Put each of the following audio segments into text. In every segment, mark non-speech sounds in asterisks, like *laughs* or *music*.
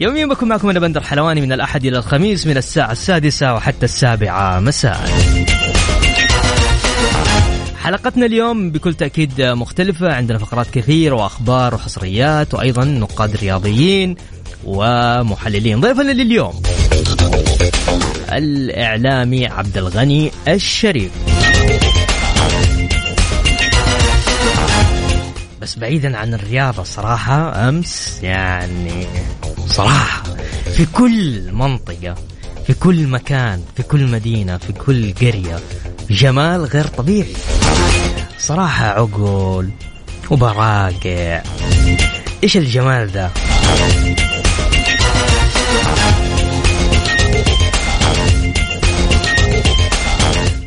يوميا بكون معكم أنا بندر حلواني من الأحد إلى الخميس من الساعة السادسة وحتى السابعة مساء. حلقتنا اليوم بكل تأكيد مختلفة عندنا فقرات كثير وأخبار وحصريات وأيضا نقاد رياضيين ومحللين. ضيفنا لليوم الإعلامي عبد الغني الشريف. بس بعيدا عن الرياضة صراحة أمس يعني صراحة. في كل منطقة في كل مكان في كل مدينة في كل قرية جمال غير طبيعي. صراحة عقول وبراقع إيش الجمال ذا؟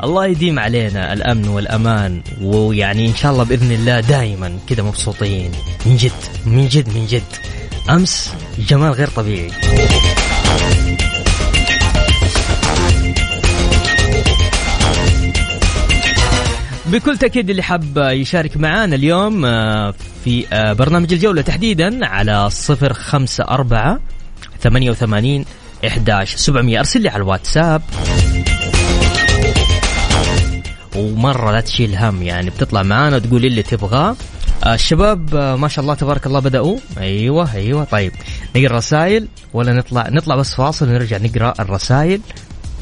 الله يديم علينا الأمن والأمان ويعني إن شاء الله بإذن الله دائما كذا مبسوطين. من جد من جد من جد. أمس جمال غير طبيعي. بكل تأكيد اللي حاب يشارك معانا اليوم آه، في آه، برنامج الجولة تحديدا على صفر خمسة أربعة ثمانية وثمانين إحداش سبعمية. أرسل لي على الواتساب. ومرة لا تشيل هم يعني بتطلع معانا وتقول اللي تبغاه. الشباب ما شاء الله تبارك الله بدأوا. أيوة أيوة. طيب نقرأ الرسائل ولا نطلع؟ نطلع بس فاصل ونرجع نقرأ الرسائل.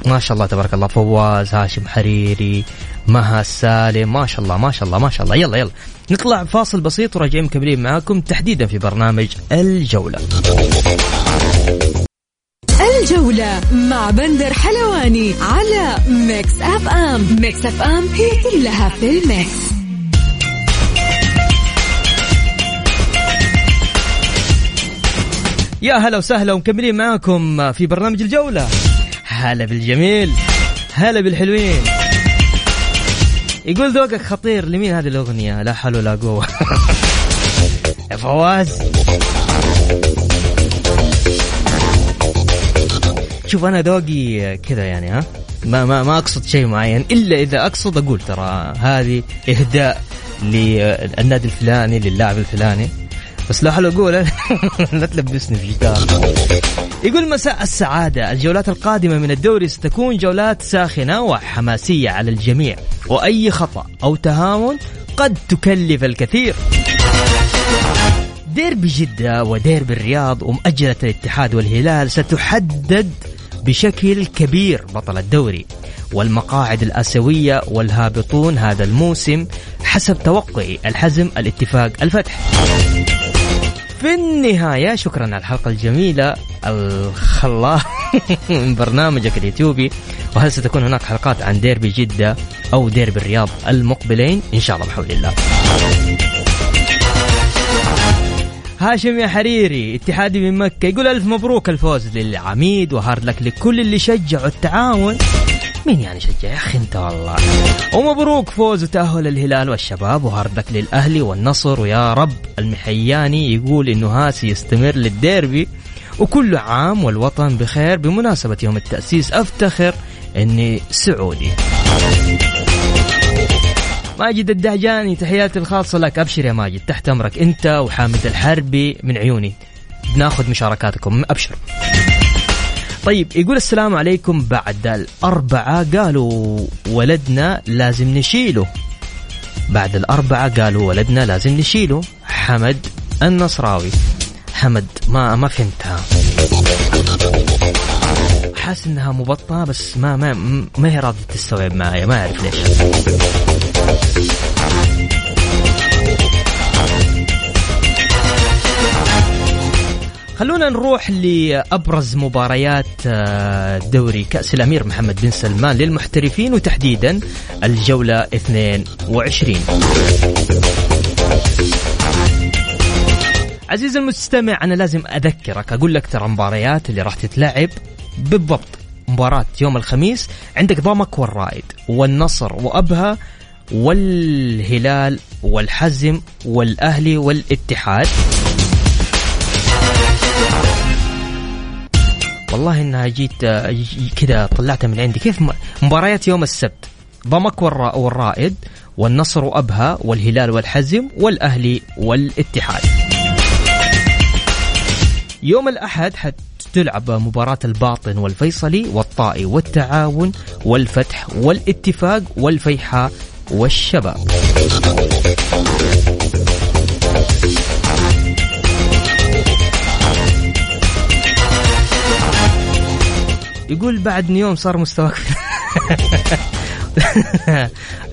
ما شاء الله تبارك الله. فواز هاشم حريري مها سالم ما شاء الله ما شاء الله ما شاء الله. يلا يلا. نطلع فاصل بسيط وراجعين مكملين معاكم تحديدا في برنامج الجولة. الجولة مع بندر حلواني على Mix FM. Mix FM هي كلها في ال mix. يا هلا وسهلا ومكملين معاكم في برنامج الجولة. هلا بالجميل هلا بالحلوين. يقول ذوقك خطير لمين هذه الأغنية؟ لا حول ولا قوة. *laughs* يا فواز. شوف أنا ذوقي كذا يعني ها؟ ما ما ما أقصد شيء معين إلا إذا أقصد أقول ترى هذه إهداء للنادي الفلاني للاعب الفلاني. بس لا حلو أقول *laughs* لا تلبسني في جدار يقول مساء السعادة. الجولات القادمة من الدوري ستكون جولات ساخنة وحماسية على الجميع وأي خطأ أو تهاون قد تكلف الكثير. ديربي جدة وديربي الرياض ومؤجلة الاتحاد والهلال ستحدد بشكل كبير بطل الدوري والمقاعد الآسيوية والهابطون هذا الموسم حسب توقعي الحزم الاتفاق الفتح. في النهاية شكرا على الحلقة الجميلة الخلاء *laughs* من برنامجك اليوتيوبي. وهل ستكون هناك حلقات عن ديربي جدة أو ديربي الرياض المقبلين؟ إن شاء الله بحول الله. هاشم يا حريري اتحادي من مكة يقول ألف مبروك الفوز للعميد و hard luck لكل اللي شجعوا التعاون. مين يعني شجع يا أخي أنت والله؟ ومبروك فوز وتأهل الهلال والشباب و hard luck للأهلي والنصر ويا رب المحياني يقول إنه حماسي يستمر للديربي وكل عام والوطن بخير بمناسبة يوم التأسيس أفتخر إني سعودي. ماجد الدهجاني تحياتي الخاصة لك. أبشر يا ماجد تحت أمرك أنت وحامد الحربي من عيوني. بناخذ مشاركاتكم أبشر. طيب يقول السلام عليكم. بعد الأربعة قالوا ولدنا لازم نشيله. بعد الأربعة قالوا ولدنا لازم نشيله. حمد النصراوي. حمد ما ما فهمتها. حاسس إنها مبطئة بس ما ما ما هي راضية تستوعب معايا ما أعرف ليش. خلونا نروح لأبرز مباريات آه، دوري كأس الأمير محمد بن سلمان للمحترفين وتحديدا الجولة 22 عزيزي المستمع أنا لازم أذكرك أقول لك ترى مباريات اللي راح تتلعب بالضبط مباراة يوم الخميس عندك ضمك والرائد والنصر وأبها والهلال والحزم والأهلي والاتحاد. والله إنها جيت كذا طلعتها من عندي. كيف مباريات يوم السبت. ضمك والرائد والنصر وأبها والهلال والحزم والأهلي والاتحاد. يوم الأحد حتلعب مباراة الباطن والفيصلي والطائي والتعاون والفتح والاتفاق والفيحاء والشباب. يقول بعد نيوم صار مستواك *laughs*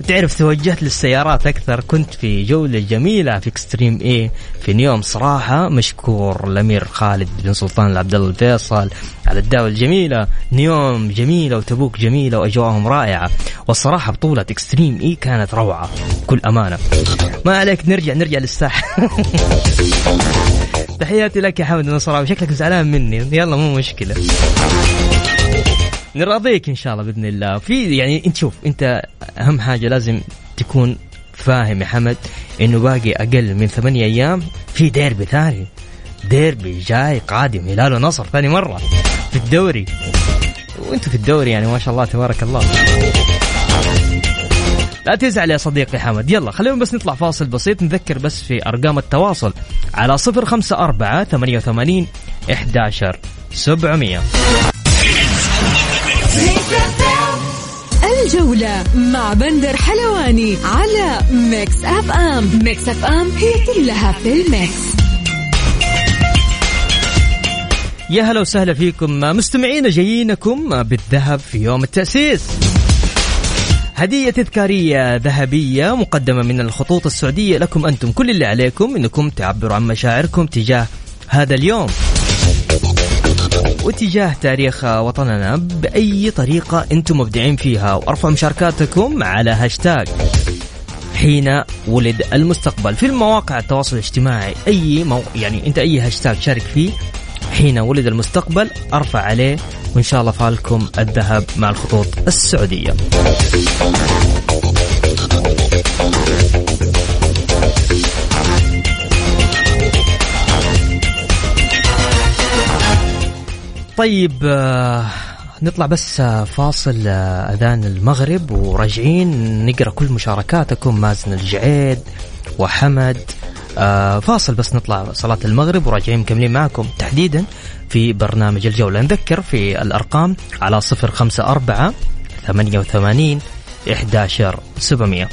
تعرف توجهت للسيارات أكثر كنت في جولة جميلة في اكستريم اي في نيوم صراحة مشكور الأمير خالد بن سلطان عبد الله الفيصل على الدعوة الجميلة. نيوم جميلة وتبوك جميلة وأجواءهم رائعة. والصراحة بطولة اكستريم اي كانت روعة. بكل أمانة. ما عليك نرجع نرجع للساحة. *laughs* تحياتي لك يا حمد النصراوي شكلك زعلان مني. يلا مو مشكلة. نراضيك إن شاء الله بإذن الله. في يعني أنت شوف أنت أهم حاجة لازم تكون فاهم يا حمد إنه باقي أقل من ثمانية أيام في ديربي ثاني. ديربي جاي قادم هلال ونصر ثاني مرة في الدوري. وأنتم في الدوري يعني ما شاء الله تبارك الله. لا تزعل يا صديقي حمد. يلا خلينا بس نطلع فاصل بسيط. نذكر بس في أرقام التواصل على صفر خمسة أربعة ثمانية وثمانين إحداشر سبعمية. الجولة مع بندر حلواني على Mix FM Mix FM هي كلها في ال mix. يا هلا وسهلا فيكم مستمعين جايينكم بالذهب في يوم التأسيس. هدية تذكارية ذهبية مقدمة من الخطوط السعودية لكم أنتم. كل اللي عليكم أنكم تعبروا عن مشاعركم تجاه هذا اليوم. واتجاه تاريخ وطننا بأي طريقة أنتم مبدعين فيها وأرفعوا مشاركاتكم على هاشتاج حين ولد المستقبل في المواقع التواصل الاجتماعي أي مو... يعني أنت أي هاشتاج شارك فيه حين ولد المستقبل أرفع عليه وإن شاء الله فالكم الذهب مع الخطوط السعودية. طيب آه، نطلع بس آه، فاصل آه، أذان المغرب وراجعين نقرأ كل مشاركاتكم. مازن الجعيد وحمد فاصل بس نطلع صلاة المغرب وراجعين مكملين معكم تحديدا في برنامج الجولة. نذكر في الأرقام على صفر خمسة أربعة ثمانية وثمانين إحداشر سبعمية.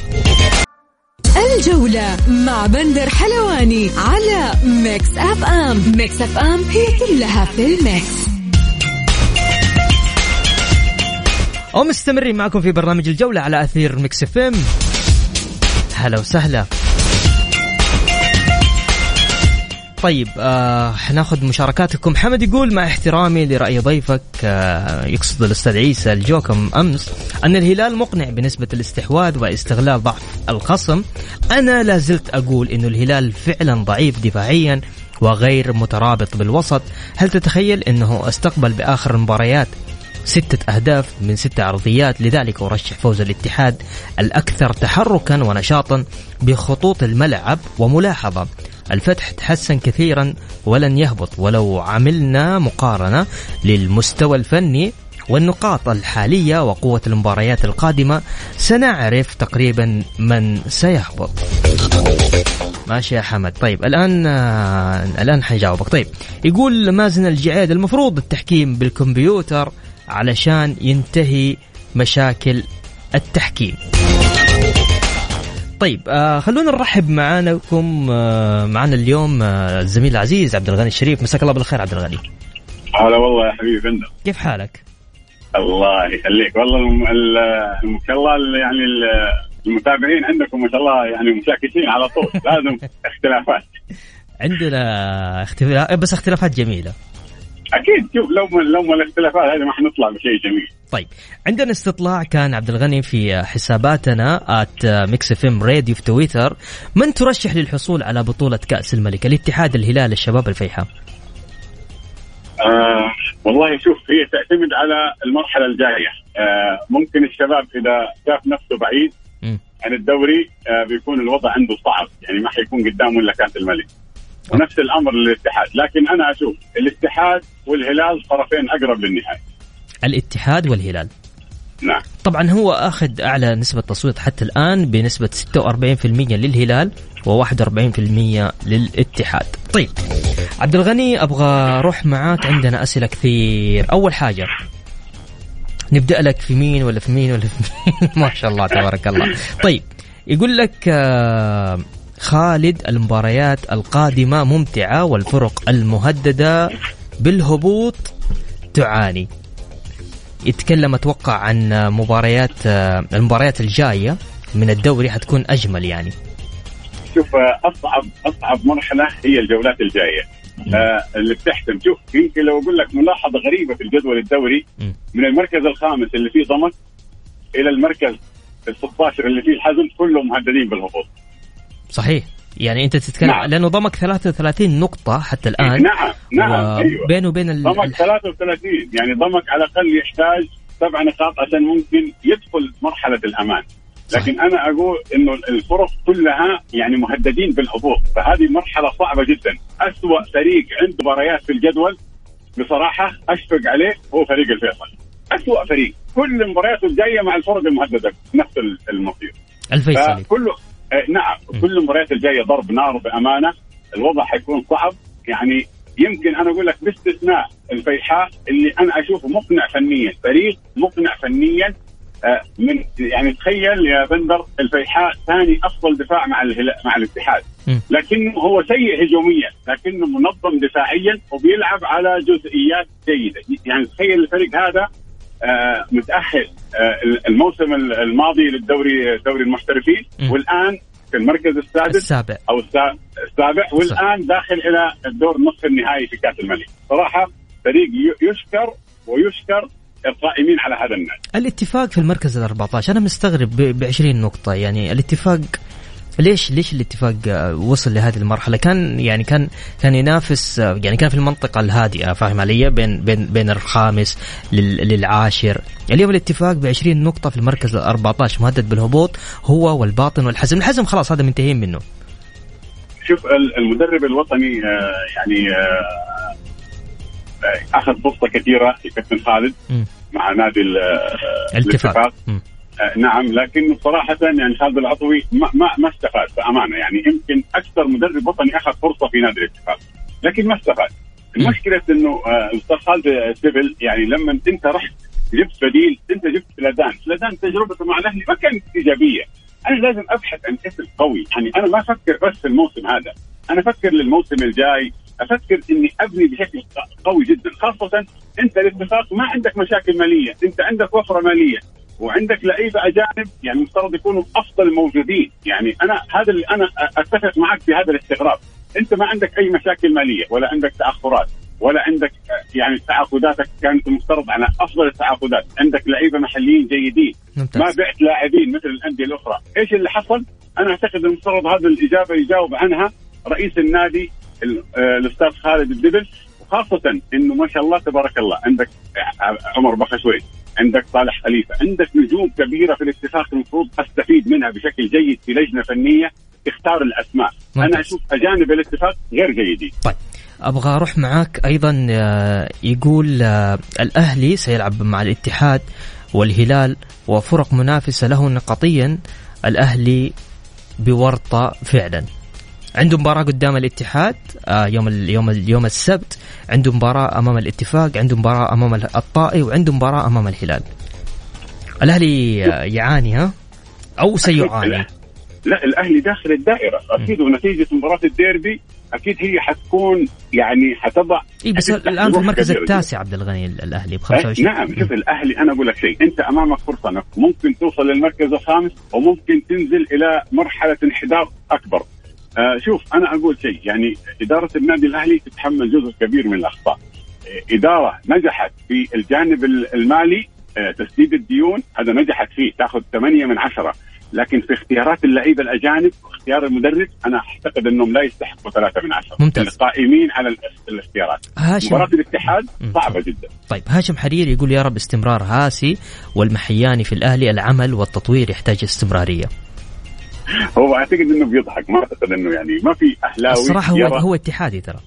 الجولة مع بندر حلواني على Mix FM. Mix FM هي كلها في ال mix. ومستمرين معكم في برنامج الجولة على أثير Mix FM. هلا وسهلا. طيب آه حناخذ مشاركاتكم. حمد يقول مع احترامي لرأي ضيفك آه يقصد الأستاذ عيسى الجوكم أمس أن الهلال مقنع بنسبة الاستحواذ واستغلال ضعف الخصم. أنا لا زلت أقول أن الهلال فعلا ضعيف دفاعيا وغير مترابط بالوسط. هل تتخيل أنه أستقبل بآخر المباريات ستة أهداف من ستة عرضيات. لذلك أرشح فوز الاتحاد الأكثر تحركا ونشاطا بخطوط الملعب وملاحظة. الفتح تحسن كثيرا ولن يهبط ولو عملنا مقارنة للمستوى الفني والنقاط الحالية وقوة المباريات القادمة. سنعرف تقريبا من سيهبط. ماشي يا حمد. طيب الآن آه الآن حنجاوبك طيب يقول مازن الجعيد المفروض التحكيم بالكمبيوتر علشان ينتهي مشاكل التحكيم. طيب آه خلونا نرحب معانكم آه معنا اليوم آه الزميل العزيز عبد الغني الشريف. مساك الله بالخير عبد الغني. هلا والله يا حبيبي بندر كيف حالك؟ الله يخليك. والله ما شاء الله ال- يعني ال- المتابعين عندكم ما شاء الله يعني مشاكسين على طول. *laughs* لازم اختلافات. عندنا اختلاف بس اختلافات جميلة. أكيد شوف لو ما لو ما الاختلافات هذه ما حنطلع بشيء جميل. طيب عندنا استطلاع كان عبد الغني في حساباتنا at Mix FM Radio في تويتر من ترشح للحصول على بطولة كأس الملك؟ الاتحاد الهلال الشباب الفيحاء آه والله شوف هي تعتمد على المرحلة الجاية. آه ممكن الشباب إذا شاف نفسه بعيد. عن الدوري آه بيكون الوضع عنده صعب. يعني ما حيكون قدامه إلا كأس الملك. ونفس الأمر للاتحاد. لكن أنا أشوف الاتحاد والهلال طرفين أقرب للنهايه الاتحاد والهلال. نعم. طبعا هو أخذ أعلى نسبة تصويت حتى الآن بنسبة 46% للهلال و41% للاتحاد. طيب عبد الغني أبغى أروح معاك عندنا أسئلة كثير، أول حاجة نبدأ لك في مين ولا في مين ولا في مين؟ *laughs* ما شاء الله تبارك الله. طيب يقول لك آه، خالد المباريات القادمة ممتعة والفرق المهددة بالهبوط تعاني. يتكلم أتوقع عن مباريات المباريات الجاية من الدوري حتكون أجمل يعني. شوف أصعب أصعب مرحلة هي الجولات الجاية. آه اللي بتحسم شوف يمكن لو أقول لك ملاحظة غريبة في الجدول الدوري مم. من المركز الخامس اللي فيه ضمك إلى المركز ال 16 اللي فيه الحزم كلهم مهددين بالهبوط. صحيح. يعني أنت تتكلم نعم. لأنه ضمك 33 نقطة حتى الآن. نعم نعم أيوه. بينه وبين ال... ضمك ال- 33 يعني ضمك على الأقل يحتاج سبع نقاط عشان ممكن يدخل مرحلة الأمان. لكن أنا أقول إنه الفرق كلها يعني مهددين بالهبوط فهذه مرحلة صعبة جدا. أسوأ فريق عنده مباريات في الجدول بصراحة أشفق عليه هو فريق الفيصل. أسوأ فريق. كل مبارياته الجاية مع الفرق المهددة. نفس المصير. الفيصلي. فكله آه نعم كل المباريات الجايه ضرب نار بأمانة. الوضع حيكون صعب. يعني يمكن أنا أقول لك باستثناء الفيحاء اللي أنا أشوفه مقنع فنيا. فريق مقنع فنيا. آه من يعني تخيل يا بندر الفيحاء ثاني أفضل دفاع مع مع الاتحاد. لكنه هو سيء هجوميا لكنه منظم دفاعيا وبيلعب على جزئيات جيدة. يعني تخيل الفريق هذا آه، متأهل آه، الموسم الماضي للدوري دوري المحترفين. والآن في المركز السادس السابع. أو السا- السابع والآن داخل إلى الدور نصف النهائي في كأس الملك. صراحة فريق يشكر ويشكر القائمين على هذا النادي. الاتفاق في المركز ال 14 أنا مستغرب ب 20 نقطة يعني الاتفاق ليش ليش الاتفاق آه، وصل لهذه المرحلة؟ كان يعني كان كان ينافس آه، يعني كان في المنطقة الهادئة فاهم علي؟ بين بين بين الخامس لل- للعاشر، اليوم الاتفاق ب 20 نقطة في المركز ال 14 مهدد بالهبوط هو والباطن والحزم، الحزم خلاص هذا منتهين منه. شوف ال- المدرب الوطني آه، يعني أخذ فرصة كثيرة الكابتن خالد. مع نادي ال- الاتفاق. آه، نعم لكنه صراحة يعني خالد العطوي ما ما, ما استفاد بأمانة. يعني يمكن أكثر مدرب وطني أخذ فرصة في نادي الاتفاق لكن ما استفاد. المشكلة أنه آه، الأستاذ خالد سيبل يعني لما أنت رحت جبت بديل أنت جبت فلادان فلادان تجربته مع الأهلي ما كانت إيجابية. أنا لازم أبحث عن اسم قوي. يعني أنا ما أفكر بس في الموسم هذا. أنا أفكر للموسم الجاي. أفكر إني أبني بشكل قوي جدا. خاصة أنت الاتفاق ما عندك مشاكل مالية. أنت عندك وفرة مالية. وعندك لعيبة أجانب يعني مفترض يكونوا أفضل الموجودين، يعني أنا هذا اللي أنا أتفق معك في هذا الاستغراب، أنت ما عندك أي مشاكل مالية ولا عندك تأخرات ولا عندك يعني تعاقداتك كانت مفترض على أفضل التعاقدات، عندك لعيبة محليين جيدين، ما بعت لاعبين مثل الأندية الأخرى، إيش اللي حصل؟ أنا أعتقد المفترض هذه الإجابة يجاوب عنها رئيس النادي ال- آه، الأستاذ خالد الدبل وخاصة إنه ما شاء الله تبارك الله عندك عمر بخشوي عندك صالح خليفة. عندك نجوم كبيرة في الاتفاق المفروض أستفيد منها بشكل جيد في لجنة فنية تختار الأسماء. ممتاز. أنا أشوف أجانب الاتفاق غير جيدين. طيب أبغى أروح معاك أيضا آه، يقول آه، الأهلي سيلعب مع الاتحاد والهلال وفرق منافسة له نقطيا الأهلي بورطة فعلا. عنده مباراة قدام الاتحاد آه، يوم ال- يوم ال- يوم السبت عنده مباراة أمام الاتفاق عنده مباراة أمام ال- الطائي وعنده مباراة أمام الهلال. الأهلي آه، يعاني ها؟ أو سيعاني. لا الأهلي داخل الدائرة. أكيد ونتيجة مباراة الديربي أكيد هي حتكون يعني حتضع إي بس الآن في المركز. التاسع عبد الغني الأهلي ب أه 25 نعم. شوف الأهلي أنا أقول لك شيء. أنت أمامك فرصة أنك ممكن توصل للمركز الخامس وممكن تنزل إلى مرحلة انحدار أكبر. آه شوف أنا أقول شيء. يعني إدارة النادي الأهلي تتحمل جزء كبير من الأخطاء. آه، إدارة نجحت في الجانب ال- المالي آه تسديد الديون هذا نجحت فيه تأخذ 8 من عشرة. لكن في اختيارات اللعيبة الأجانب واختيار المدرب أنا أعتقد أنهم لا يستحقوا ثلاثة من عشرة. ممتاز. القائمين على ال- الاختيارات. هاشم. مباراة الاتحاد. صعبة جدا. طيب هاشم حريري يقول يا رب استمرار هاسي والمحياني في الأهلي العمل والتطوير يحتاج استمرارية. *laughs* هو أعتقد إنه بيضحك ما أعتقد إنه يعني ما في أهلاوي الصراحة هو يرى. هو اتحادي ترى.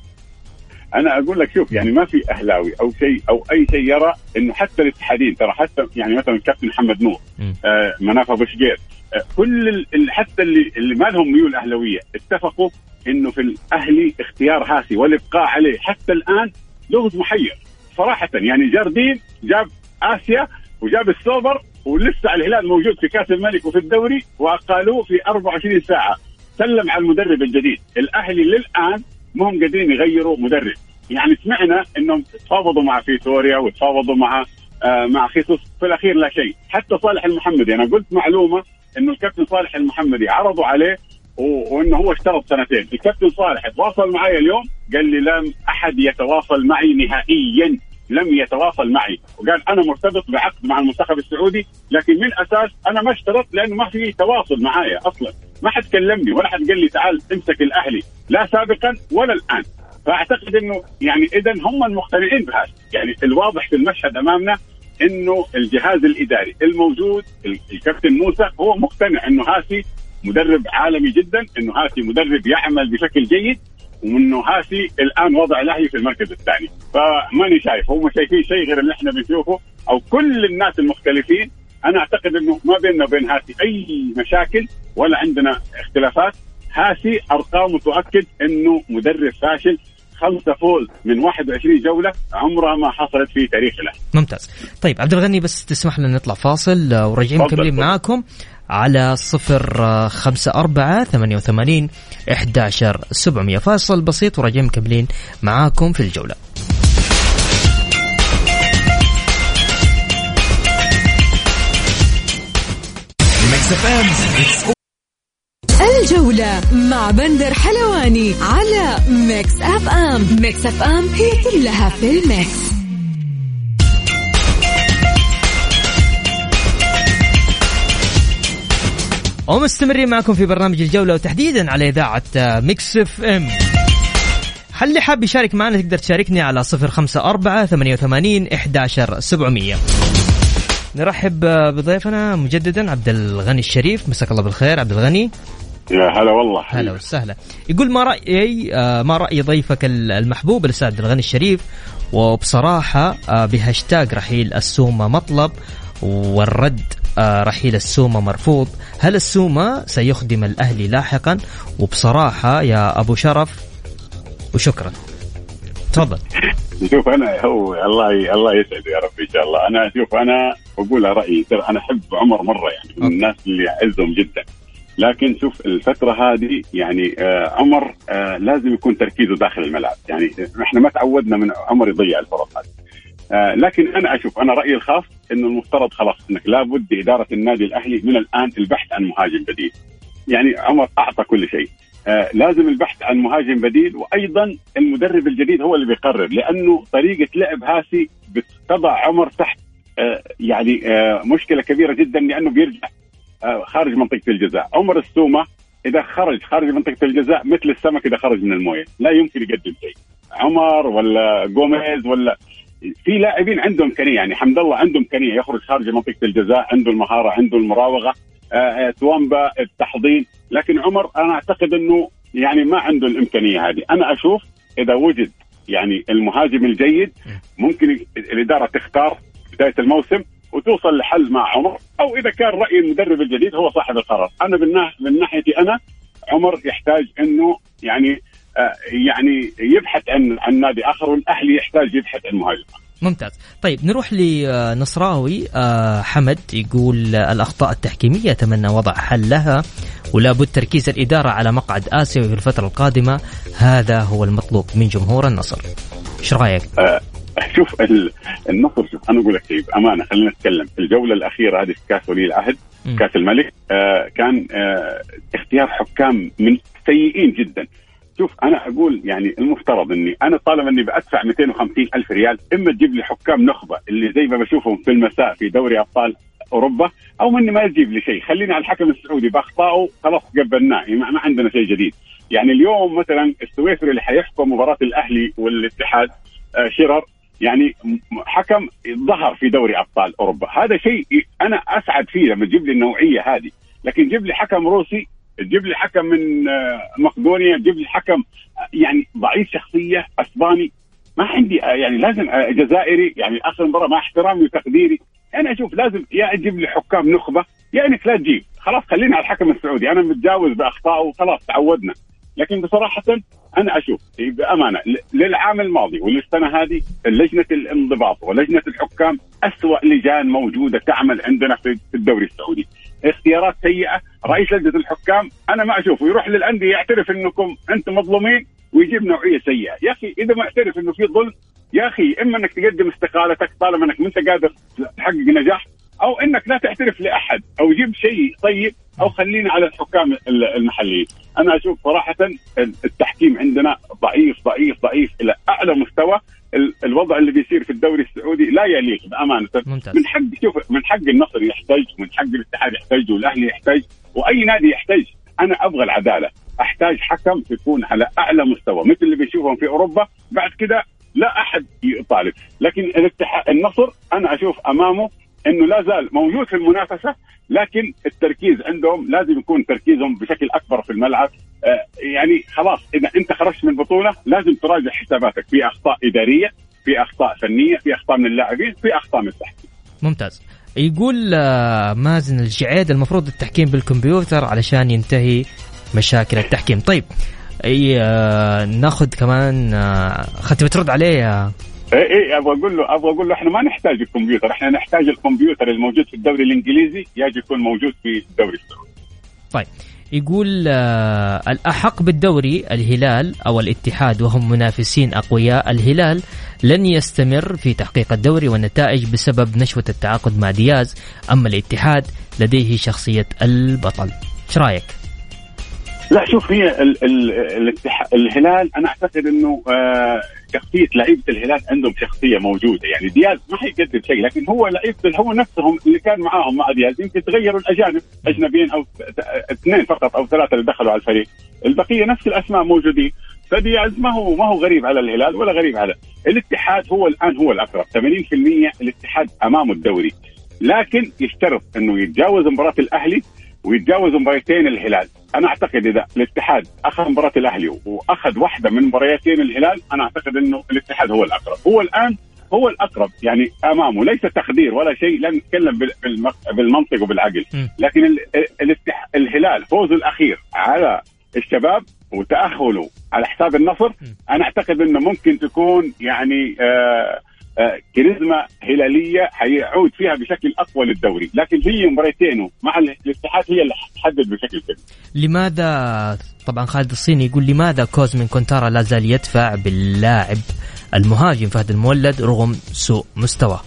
أنا أقول لك شوف يعني ما في أهلاوي أو شيء أو أي شيء يرى إنه حتى الاتحادين ترى حتى يعني مثلا الكابتن محمد نور. آه مناف ابو شقير آه كل حتى اللي اللي ما لهم ميول أهلاوية اتفقوا إنه في الأهلي اختيار هاسي والإبقاء عليه. حتى الآن لغز محير. صراحة يعني جاردين جاب آسيا وجاب السوبر ولسه الهلال موجود في كأس الملك وفي الدوري وأقالوه في 24 ساعة. سلم على المدرب الجديد. الأهلي للآن ما هم قادرين يغيروا مدرب. يعني سمعنا إنهم تفاوضوا مع فيتوريا وتفاوضوا مع آه مع خيسوس في الأخير لا شيء. حتى صالح المحمدي أنا قلت معلومة إنه الكابتن صالح المحمدي عرضوا عليه وإنه هو اشترط سنتين. الكابتن صالح تواصل معي اليوم قال لي لم أحد يتواصل معي نهائيا. لم يتواصل معي. وقال أنا مرتبط بعقد مع المنتخب السعودي لكن من أساس أنا ما اشترطت لأنه ما في تواصل معايا أصلا. ما حد كلمني ولا حد قال لي تعال امسك الأهلي لا سابقا ولا الآن. فأعتقد إنه يعني اذا هم المقتنعين بهذا. يعني الواضح في المشهد أمامنا إنه الجهاز الإداري الموجود ال- الكابتن موسى هو مقتنع إنه هاسي مدرب عالمي جدا إنه هاسي مدرب يعمل بشكل جيد. وانه هاسي الآن وضع الأهلي في المركز الثاني. فماني شايف هم شايفين شيء غير اللي إحنا بنشوفه أو كل الناس المختلفين. أنا أعتقد إنه ما بيننا وبين هاسي أي مشاكل ولا عندنا اختلافات. هاسي ارقامه تؤكد إنه مدرب فاشل خمسة فوز من 21 جولة عمرها ما حصلت في تاريخ الأهلي. ممتاز. طيب عبد الغني بس تسمح لنا نطلع فاصل آه، وراجعين مكملين. معاكم. على صفر خمسة أربعة ثمانية وثمانين إحداشر سبعمية فاصل بسيط وراجعين مكملين معاكم في الجولة. الجولة مع بندر حلواني على Mix FM. Mix FM هي كلها في ال mix. ومستمرين معكم في برنامج الجولة وتحديدا على إذاعة آه، Mix FM. هل اللي حاب يشارك معنا تقدر تشاركني على صفر خمسة أربعة ثمانية وثمانين إحداشر سبعمية. نرحب آه، بضيفنا مجددا عبد الغني الشريف. مساك الله بالخير عبد الغني. يا هلا والله هلا وسهلا. يقول ما رأيي آه، ما رأي ضيفك ال- المحبوب الأستاذ عبد الغني الشريف؟ وبصراحة آه، بهاشتاج رحيل السومة مطلب والرد رحيل السومة مرفوض. هل السومة سيخدم الأهلي لاحقا؟ وبصراحة يا أبو شرف وشكرا. تفضل. شوف أنا هو الله ي... الله يسعده يا رب إن شاء الله. أنا شوف أنا بقول رأيي ترى أنا أحب عمر مرة يعني من. الناس اللي أعزهم جدا. لكن شوف الفترة هذه يعني آه عمر آه لازم يكون تركيزه داخل الملعب. يعني إحنا ما تعودنا من عمر يضيع الفرص هذه. لكن أنا أشوف أنا رأيي الخاص انه المفترض خلاص إنك لابد إدارة النادي الأهلي من الآن البحث عن مهاجم بديل. يعني عمر أعطى كل شيء. آه لازم البحث عن مهاجم بديل وأيضا المدرب الجديد هو اللي بيقرر لأنه طريقة لعب هاسي بتضع عمر تحت آه يعني آه مشكلة كبيرة جدا لأنه بيرجع آه خارج منطقة الجزاء. عمر السومة إذا خرج خارج منطقة الجزاء مثل السمك إذا خرج من الموية لا يمكن يقدم شيء. عمر ولا جوميز ولا في لاعبين عندهم امكانيه يعني حمد الله عنده امكانيه يخرج خارج منطقة الجزاء عنده المهارة عنده المراوغة آه، آه، توامبا التحضير. لكن عمر أنا أعتقد إنه يعني ما عنده الإمكانية هذه. أنا أشوف إذا وجد يعني المهاجم الجيد ممكن الإدارة تختار بداية الموسم وتوصل لحل مع عمر أو إذا كان رأي المدرب الجديد هو صاحب القرار. أنا من ناح- من ناحيتي أنا عمر يحتاج إنه يعني يعني يبحث عن عن نادي آخر والأهلي يحتاج يبحث عن مهاجم. ممتاز. طيب نروح لنصراوي. آه، حمد يقول الأخطاء التحكيمية أتمنى وضع حل لها ولا بد تركيز الإدارة على مقعد آسيا في الفترة القادمة. هذا هو المطلوب من جمهور النصر. إيش رأيك؟ آه شوف النصر شوف أنا أقول لك شيء بأمانة خلينا نتكلم. الجولة الأخيرة هذه في كأس ولي العهد م. كأس الملك آه كان آه اختيار حكام من سيئين جدا. شوف أنا أقول يعني المفترض إني أنا طالما إني بدفع 250 ألف ريال إما تجيب لي حكام نخبة اللي زي ما بشوفهم في المساء في دوري أبطال أوروبا أو مني ما تجيب لي شيء. خليني على الحكم السعودي بأخطائه خلاص قبلناه ما عندنا شيء جديد. يعني اليوم مثلا السويسري اللي حيحكم مباراة الأهلي والاتحاد آه شرر يعني حكم ظهر في دوري أبطال أوروبا. هذا شيء أنا أسعد فيه لما تجيب لي النوعية هذه. لكن جيب لي حكم روسي تجيب لي حكم من آه، مقدونيا تجيب لي حكم آه، يعني ضعيف شخصية أسباني. ما عندي آه، يعني لازم جزائري يعني آخر مباراه مع احترامي وتقديري. أنا أشوف لازم يا تجيب لي حكام نخبة يا أنك لا تجيب. خلاص خلينا على الحكم السعودي. أنا متجاوز باخطائه وخلاص تعودنا. لكن بصراحة أنا أشوف بأمانة للعام الماضي وللسنه هذه لجنة الانضباط ولجنة الحكام أسوأ لجان موجودة تعمل عندنا في الدوري السعودي. اختيارات سيئة رئيس لجنة الحكام أنا ما أشوفه. يروح للأندية يعترف إنكم أنتم مظلومين ويجيب نوعية سيئة. يا أخي إذا معترف إنه في ظلم يا أخي إما إنك تقدم استقالتك طالما إنك ما أنت قادر تحقق نجاح أو إنك لا تعترف لأحد أو جيب شيء طيب أو خلينا على الحكام المحليين. أنا أشوف صراحة التحكيم عندنا ضعيف ضعيف ضعيف إلى أعلى مستوى. الوضع اللي بيصير في الدوري السعودي لا يليق بأمانة. ممتاز. من حق شوف من حق النصر يحتاج من حق الاتحاد يحتاج والأهلي يحتاج وأي نادي يحتاج. أنا أبغى العدالة. أحتاج حكم يكون على أعلى مستوى مثل اللي بنشوفهم في أوروبا. بعد كده لا أحد يطالب. لكن الاتحاد النصر أنا أشوف أمامه إنه لا زال موجود في المنافسة لكن التركيز عندهم لازم يكون تركيزهم بشكل أكبر في الملعب. يعني خلاص إذا أنت خرجت من البطوله لازم تراجع حساباتك في أخطاء إدارية في أخطاء فنية في أخطاء من اللاعبين في أخطاء من التحكيم. ممتاز. يقول آه، مازن الجعيد المفروض التحكيم بالكمبيوتر علشان ينتهي مشاكل التحكيم. طيب أي آه ناخذ كمان آه خدت بترد عليه اي اي أبغى أقول له أبغى أقول له إحنا ما نحتاج الكمبيوتر إحنا نحتاج الكمبيوتر الموجود في الدوري الإنجليزي يجب يكون موجود في الدوري السعودي. طيب. يقول آه الأحق بالدوري الهلال أو الاتحاد وهم منافسين أقوياء الهلال لن يستمر في تحقيق الدوري والنتائج بسبب نشوة التعاقد مع دياز أما الاتحاد لديه شخصية البطل إيش رأيك؟ لا شوف هي ال ال الاتح... الهلال أنا أعتقد إنه آه شخصية لعيبة الهلال عندهم شخصية موجودة. يعني دياز ما حيقدم شيء لكن هو لعيبة هو نفسهم اللي كان معاهم مع دياز يمكن تغيروا الأجانب أجنبيين أو اثنين فقط أو ثلاثة اللي دخلوا على الفريق. البقية نفس الأسماء موجودين. فدياز ما هو ما هو غريب على الهلال ولا غريب على الاتحاد هو الآن هو الاقرب 80% الاتحاد أمامه الدوري. لكن يشترط إنه يتجاوز مباراة الأهلي ويتجاوز مباراتين الهلال. أنا أعتقد إذا الاتحاد أخذ مباراة الأهلي وأخذ واحدة من مباريتين الهلال أنا أعتقد إنه الاتحاد هو الأقرب. هو الآن هو الأقرب يعني أمامه ليس تقدير ولا شيء لا نتكلم بالمنطق وبالعقل. لكن الهلال فوزه الأخير على الشباب وتأهله على حساب النصر. أنا أعتقد إنه ممكن تكون يعني آه آه، كاريزما هلالية حيعود فيها بشكل أقوى للدوري. لكن هي مباريتين مع الاتحاد هي اللي حتحدد بشكل كبير. لماذا طبعا خالد الصيني يقول لماذا كوزمين كونتارا لا زال يدفع باللاعب المهاجم فهد المولد رغم سوء مستواه؟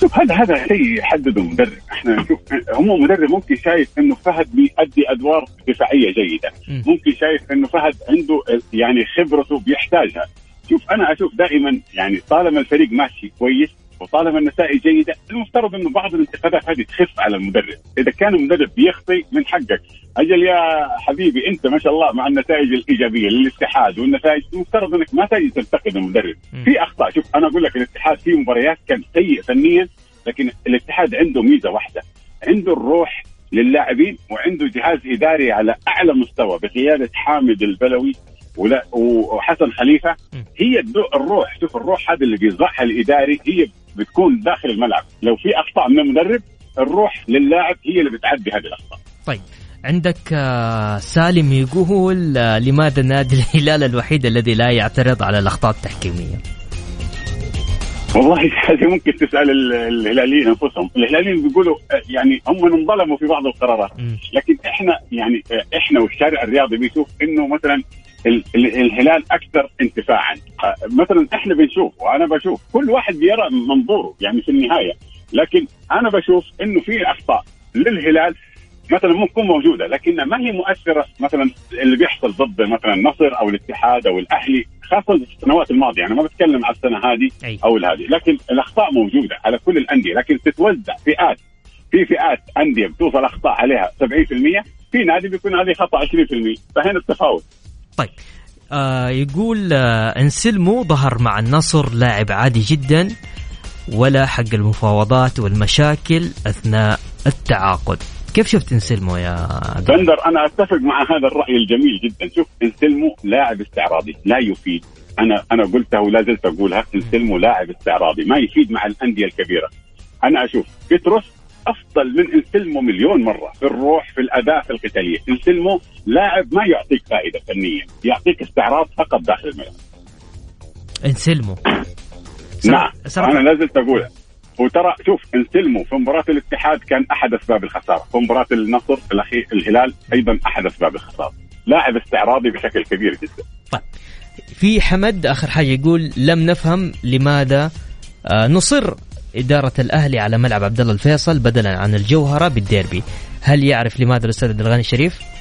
شوف هذا هذا شيء يحدده مدرب إحنا نشوف هم مدرب ممكن شايف إنه فهد بيأدي أدوار دفاعية جيدة. ممكن شايف إنه فهد عنده يعني خبرته بيحتاجها. شوف أنا أشوف دائما يعني طالما الفريق ماشي كويس وطالما النتائج جيدة المفترض إنه بعض الانتقادات هذه تخف على المدرب، إذا كان المدرب بيخطي من حقك، أجل يا حبيبي أنت ما شاء الله مع النتائج الإيجابية للاتحاد والنتائج المفترض إنك ما تجي تنتقد المدرب، في أخطاء. شوف أنا أقول لك الاتحاد في مباريات كان سيء فنيا لكن الاتحاد عنده ميزة واحدة، عنده الروح للاعبين وعنده جهاز إداري على أعلى مستوى بقيادة حامد البلوي. وحسن خليفه هي الروح شوف الروح هذا اللي بيزرعها الإداري هي بتكون داخل الملعب. لو في أخطاء من المدرب الروح للاعب هي اللي بتعدي هذه الأخطاء. طيب عندك آه، سالم يقول آه، لماذا نادي *laughs* الهلال الوحيد الذي لا يعترض على الأخطاء التحكيمية؟ والله *laughs* هذه ممكن تسأل الهلاليين أنفسهم، الهلاليين بيقولوا يعني هم انظلموا في بعض القرارات، لكن إحنا يعني إحنا والشارع الرياضي بيشوف إنه مثلا الهلال أكثر انتفاعا، مثلا إحنا بنشوف وأنا بشوف كل واحد يرى منظوره يعني في النهاية، لكن أنا بشوف إنه في أخطاء للهلال مثلا ممكن تكون موجودة لكن ما هي مؤثرة. مثلا اللي بيحصل ضد مثلا النصر أو الاتحاد أو الأهلي خاصة في السنوات الماضية. أنا ما بتكلم على السنة هذه أو هذه لكن الأخطاء موجودة على كل الأندية. لكن تتوزع فئات. في فئات أندية بتوصل أخطاء عليها 70% في نادي بيكون عليه خطأ 20% فهنا التفاوت. طيب آه يقول آه انسلمو ظهر مع النصر لاعب عادي جدا ولا حق المفاوضات والمشاكل أثناء التعاقد. كيف شفت انسلمو يا بندر أنا أتفق مع هذا الرأي الجميل جدا. شوف انسلمو لاعب استعراضي لا يفيد. أنا أنا قلتها ولا زلت أقولها انسلمو لاعب استعراضي ما يفيد مع الأندية الكبيرة. أنا أشوف بتروس أفضل من انسلمو مليون مرة في الروح في الاداء في القتاليه انسلمو لاعب ما يعطيك فائدة فنيه يعطيك استعراض فقط داخل الملعب. انسلمو نعم. أنا لا زلت اقولها وترى شوف انسلموا في مباراة الاتحاد كان أحد أسباب الخسارة، في مباراة النصر الأخير الهلال أيضا أحد أسباب الخسارة. لاعب استعراضي بشكل كبير جدا. طيب. في حمد آخر حاجة يقول لم نفهم لماذا آه نصر إدارة الأهلي على ملعب عبد الله الفيصل بدلا عن الجوهرة بالديربي هل يعرف لماذا الأستاذ عبد الغني الشريف؟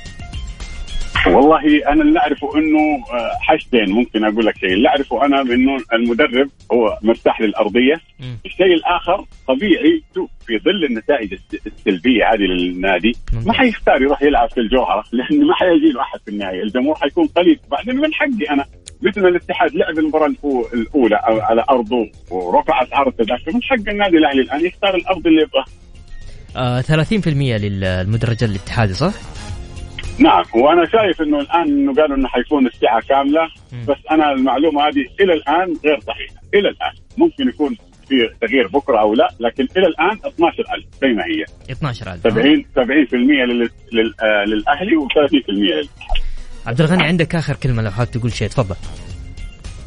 والله أنا اللي أعرفه إنه آه، حاجتين ممكن أقول لك شيء. اللي أعرفه أنا انه المدرب هو مرتاح للأرضية. م. الشيء الآخر طبيعي في ظل النتائج السلبية هذه للنادي ما حيختار يروح يلعب في الجوهرة *laughs* لأنه ما حيجي له أحد في النهاية. الجمهور حيكون قليل. بعدين من حقي أنا مثل الاتحاد لعب المباراة الأولى على أرضه ورفع أسعار التذاكر. من حق النادي الأهلي الآن يختار الأرض اللي يبغاها. آه 30% للمدرج الاتحادي صح؟ نعم وأنا شايف إنه الآن إنه قالوا إنه حيكون الساعة كاملة بس أنا المعلومة هذه إلى الآن غير صحيحة إلى الآن. ممكن يكون في تغيير بكرة أو لا لكن إلى الآن 12000 زي ما هي. 12000 70 70% لل... لل... آه للأهلي و30% للاتحاد. عبد الغني عندك آخر كلمة لو حابب تقول شيء تفضل.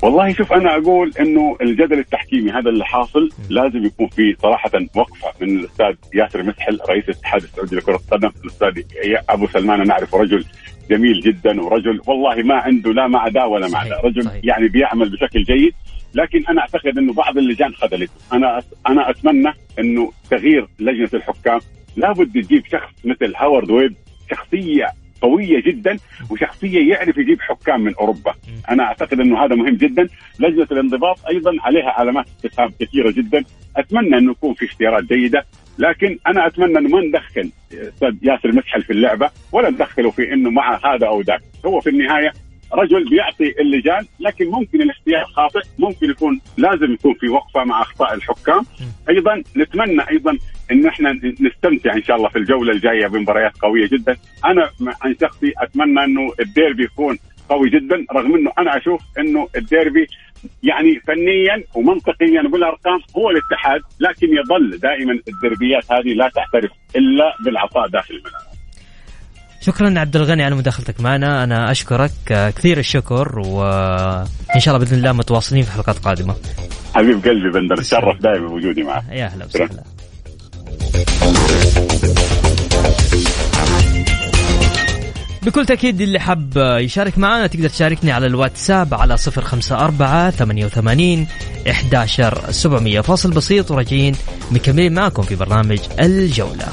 والله شوف أنا أقول إنه الجدل التحكيمي هذا اللي حاصل لازم يكون في صراحة وقفة من الأستاذ ياسر مسحل رئيس الاتحاد السعودي لكرة القدم الأستاذ أبو سلمان. أنا اعرفه رجل جميل جدا ورجل والله ما عنده لا مع دا ولا مع دا رجل صحيح. يعني بيعمل بشكل جيد. لكن أنا أعتقد إنه بعض اللجان خذلت. أنا أنا أتمنى إنه تغيير لجنة الحكام. لابد تجيب شخص مثل هاورد ويب شخصية قوية جدا وشخصية يعرف يجيب حكام من أوروبا. أنا أعتقد إنه هذا مهم جدا. لجنة الانضباط أيضا عليها علامات استفهام كثيرة جدا. أتمنى انه يكون في اختيارات جيدة لكن أنا أتمنى انه ما ندخل أستاذ ياسر مسحل في اللعبة ولا ندخله في إنه مع هذا أو ذاك. هو في النهاية رجل بيعطي اللجان لكن ممكن الاختيار خاطئ ممكن يكون لازم يكون في وقفة مع أخطاء الحكام. أيضا نتمنى أيضا إن إحنا نستمتع إن شاء الله في الجولة الجاية بمباريات قوية جدا. أنا عن شخصي أتمنى إنه الديربي يكون قوي جدا رغم إنه أنا أشوف إنه الديربي يعني فنيا ومنطقيا بالأرقام هو الاتحاد لكن يظل دائما الدربيات هذه لا تحترف إلا بالعطاء داخل الملعب. شكرا عبد الغني على مداخلتك معنا. أنا أشكرك. كثير الشكر وان شاء الله بإذن الله متواصلين في حلقات قادمة. حبيب قلبي بندر تشرف دائما بوجودي معك. يا أهلا وسهلا. بكل تأكيد اللي حاب يشارك معنا تقدر تشاركني على الواتساب على صفر خمسة أربعة ثمانية وثمانين إحداشر سبعمية فاصل بسيط وراجعين مكملين معكم في برنامج الجولة.